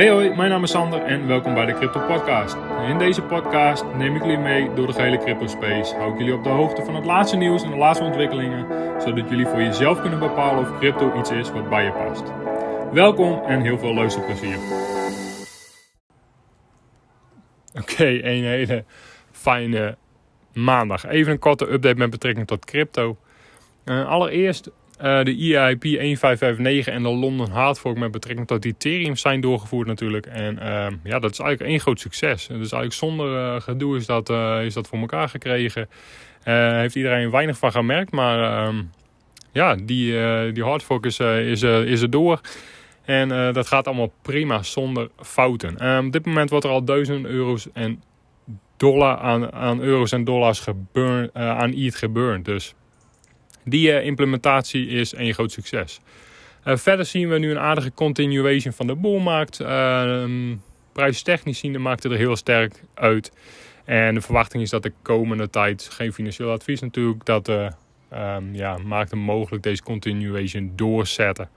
Hey hoi, mijn naam is Sander en welkom bij de Crypto Podcast. In deze podcast neem ik jullie mee door de gehele crypto space. Hou ik jullie op de hoogte van het laatste nieuws en de laatste ontwikkelingen, zodat jullie voor jezelf kunnen bepalen of crypto iets is wat bij je past. Welkom en heel veel luisterplezier. Oké, een hele fijne maandag. Even een korte update met betrekking tot crypto. Uh, allereerst uh, de EIP 1559 en de London Hardfork met betrekking tot Ethereum zijn doorgevoerd natuurlijk. En uh, ja, dat is eigenlijk één groot succes. Dus eigenlijk zonder uh, gedoe is dat, is dat voor elkaar gekregen. heeft iedereen weinig van gemerkt, maar ehm, ja, die, die hardfork is, is, is er door. En dat gaat allemaal prima zonder fouten. Ehm, op dit moment wordt er al duizenden euro's en dollar aan, aan euro's en dollars geburn, aan ETH geburnd. Dus die uh, implementatie is een groot succes. Uh, verder zien we nu een aardige continuation van de boelmarkt. Uh, prijstechnisch zien de markten er heel sterk uit. En de verwachting is dat de komende tijd, geen financieel advies natuurlijk, dat de um, ja, markten mogelijk deze continuation doorzetten.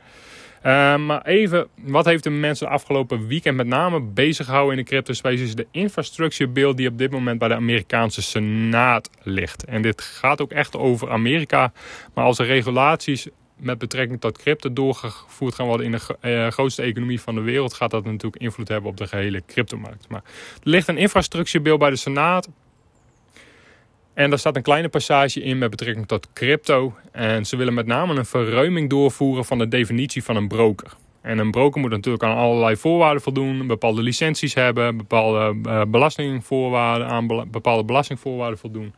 Uh, maar even, wat heeft de mensen afgelopen weekend met name bezig gehouden in de crypto space is de infrastructure bill die op dit moment bij de Amerikaanse Senaat ligt. En dit gaat ook echt over Amerika. Maar als er regulaties met betrekking tot crypto doorgevoerd gaan worden in de uh, grootste economie van de wereld, gaat dat natuurlijk invloed hebben op de gehele cryptomarkt. Maar er ligt een infrastructure bill bij de Senaat. En daar staat een kleine passage in met betrekking tot crypto. En ze willen met name een verruiming doorvoeren van de definitie van een broker. En een broker moet natuurlijk aan allerlei voorwaarden voldoen, bepaalde licenties hebben, bepaalde uh, belastingvoorwaarden, aan bepaalde belastingvoorwaarden voldoen.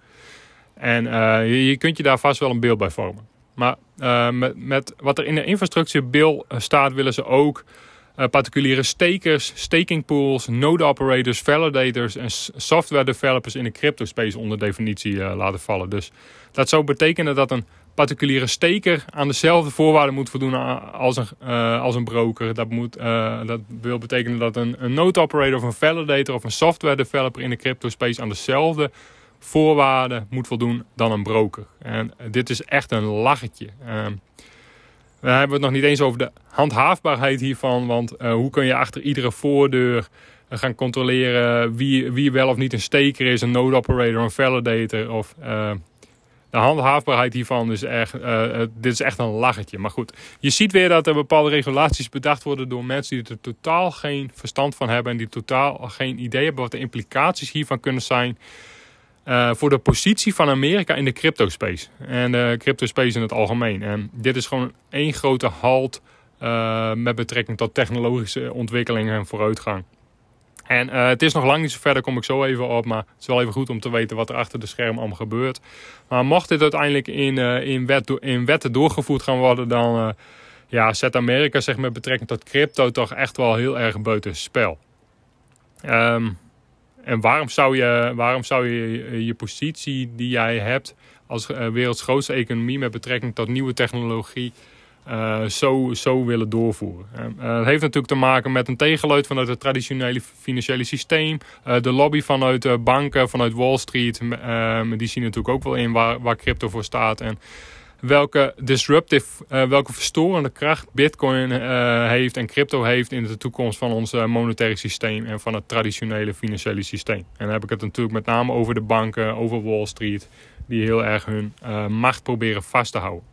En uh, je, kunt je daar vast wel een beeld bij vormen. Maar uh, met, wat er in de infrastructuurbill staat, willen ze ook uh, particuliere stakers, staking pools, node operators, validators en software developers in de crypto space onder definitie uh, laten vallen. Dus dat zou betekenen dat een particuliere staker aan dezelfde voorwaarden moet voldoen als een, als een broker. Dat, moet, dat wil betekenen dat een, een node operator of een validator of een software developer in de crypto space aan dezelfde voorwaarden moet voldoen dan een broker. En dit is echt een lachetje. Ehm, we hebben het nog niet eens over de handhaafbaarheid hiervan. Want uh, hoe kun je achter iedere voordeur uh, gaan controleren wie, wie wel of niet een staker is, een node operator, een validator. Of, uh, de handhaafbaarheid hiervan is echt, dit is echt een lachertje. Maar goed, je ziet weer dat er bepaalde regulaties bedacht worden door mensen die er totaal geen verstand van hebben. En die totaal geen idee hebben wat de implicaties hiervan kunnen zijn. Uh, voor de positie van Amerika in de crypto space. En de crypto space in het algemeen. En dit is gewoon één grote halt uh, met betrekking tot technologische ontwikkelingen en vooruitgang. En uh, het is nog lang niet zo ver, daar kom ik zo even op. Maar het is wel even goed om te weten wat er achter de schermen allemaal gebeurt. Maar mocht dit uiteindelijk in, in, wet, in wetten doorgevoerd gaan worden, dan ja, zet Amerika zich met betrekking tot crypto toch echt wel heel erg buiten spel. Um, en waarom zou je, waarom zou je je positie die jij hebt als uh, werelds grootste economie met betrekking tot nieuwe technologie uh, zo, zo willen doorvoeren? Uh, het heeft natuurlijk te maken met een tegenluid vanuit het traditionele financiële systeem. de lobby vanuit banken, vanuit Wall Street, die zien natuurlijk ook wel in waar, waar crypto voor staat. En welke disruptive, uh, welke verstorende kracht Bitcoin uh, heeft en crypto heeft in de toekomst van ons monetaire systeem en van het traditionele financiële systeem. En dan heb ik het natuurlijk met name over de banken, over Wall Street, die heel erg hun uh, macht proberen vast te houden.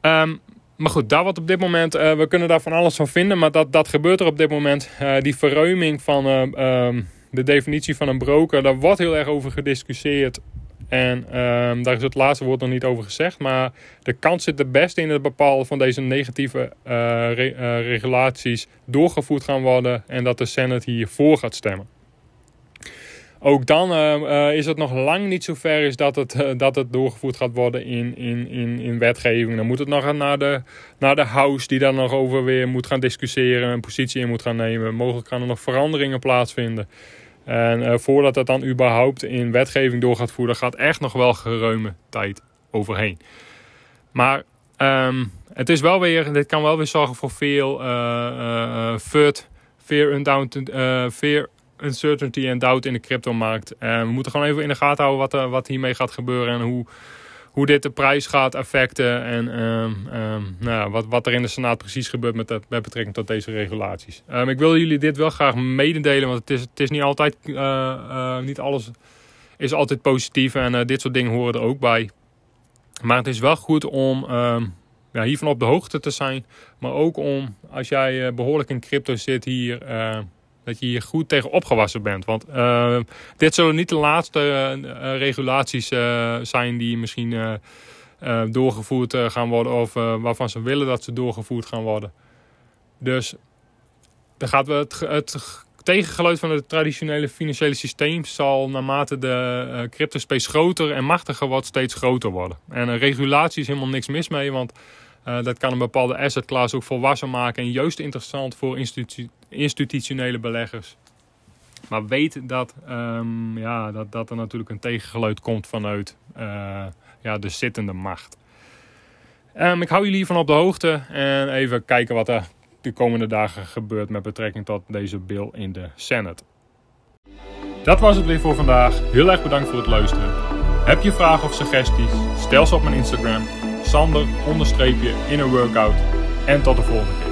Um, maar goed, daar wat op dit moment, we kunnen daar van alles van vinden, maar dat, dat gebeurt er op dit moment. die verruiming van um, de definitie van een broker, daar wordt heel erg over gediscussieerd en um, daar is het laatste woord nog niet over gezegd. Maar de kans zit het beste in het bepalen van deze negatieve uh, re, regulaties doorgevoerd gaan worden. En dat de Senate hiervoor gaat stemmen. Ook dan uh, is het nog lang niet zo ver is dat het, dat het doorgevoerd gaat worden in, in, in, in wetgeving. Dan moet het nog naar de, naar de House die daar nog over weer moet gaan discussiëren. Een positie in moet gaan nemen. Mogelijk gaan er nog veranderingen plaatsvinden. En uh, voordat dat dan überhaupt in wetgeving door gaat voeren, gaat echt nog wel geruime tijd overheen. Maar um, het is wel weer, dit kan wel weer zorgen voor veel uh, uh, FUD, fear, uh, fear, uncertainty en doubt in de cryptomarkt. En we moeten gewoon even in de gaten houden wat, wat hiermee gaat gebeuren en hoe, hoe dit de prijs gaat affecten en ehm, ehm, nou, wat, wat er in de Senaat precies gebeurt met, betrekking tot deze regulaties. Um, ik wil jullie dit wel graag mededelen, want het is, het is niet altijd, uh, niet alles is altijd positief en uh, dit soort dingen horen er ook bij. Maar het is wel goed om ja, hiervan op de hoogte te zijn, maar ook om als jij behoorlijk in crypto zit hier dat je hier goed tegen opgewassen bent. Want uh, dit zullen niet de laatste uh, regulaties uh, zijn die misschien doorgevoerd gaan worden. Of waarvan ze willen dat ze doorgevoerd gaan worden. Dus dan gaat het, het tegengeluid van het traditionele financiële systeem zal naarmate de uh, cryptospace groter en machtiger wordt steeds groter worden. En een regulatie is helemaal niks mis mee, want dat kan een bepaalde asset class ook volwassen maken en juist interessant voor institu institutionele beleggers. Maar weet dat, um, ja, dat, dat er natuurlijk een tegengeluid komt vanuit uh, ja, de zittende macht. Um, ik hou jullie hiervan op de hoogte en even kijken wat er de komende dagen gebeurt met betrekking tot deze bill in de Senate. Dat was het weer voor vandaag. Heel erg bedankt voor het luisteren. Heb je vragen of suggesties? Stel ze op mijn Instagram. Sander in een workout. En tot de volgende keer.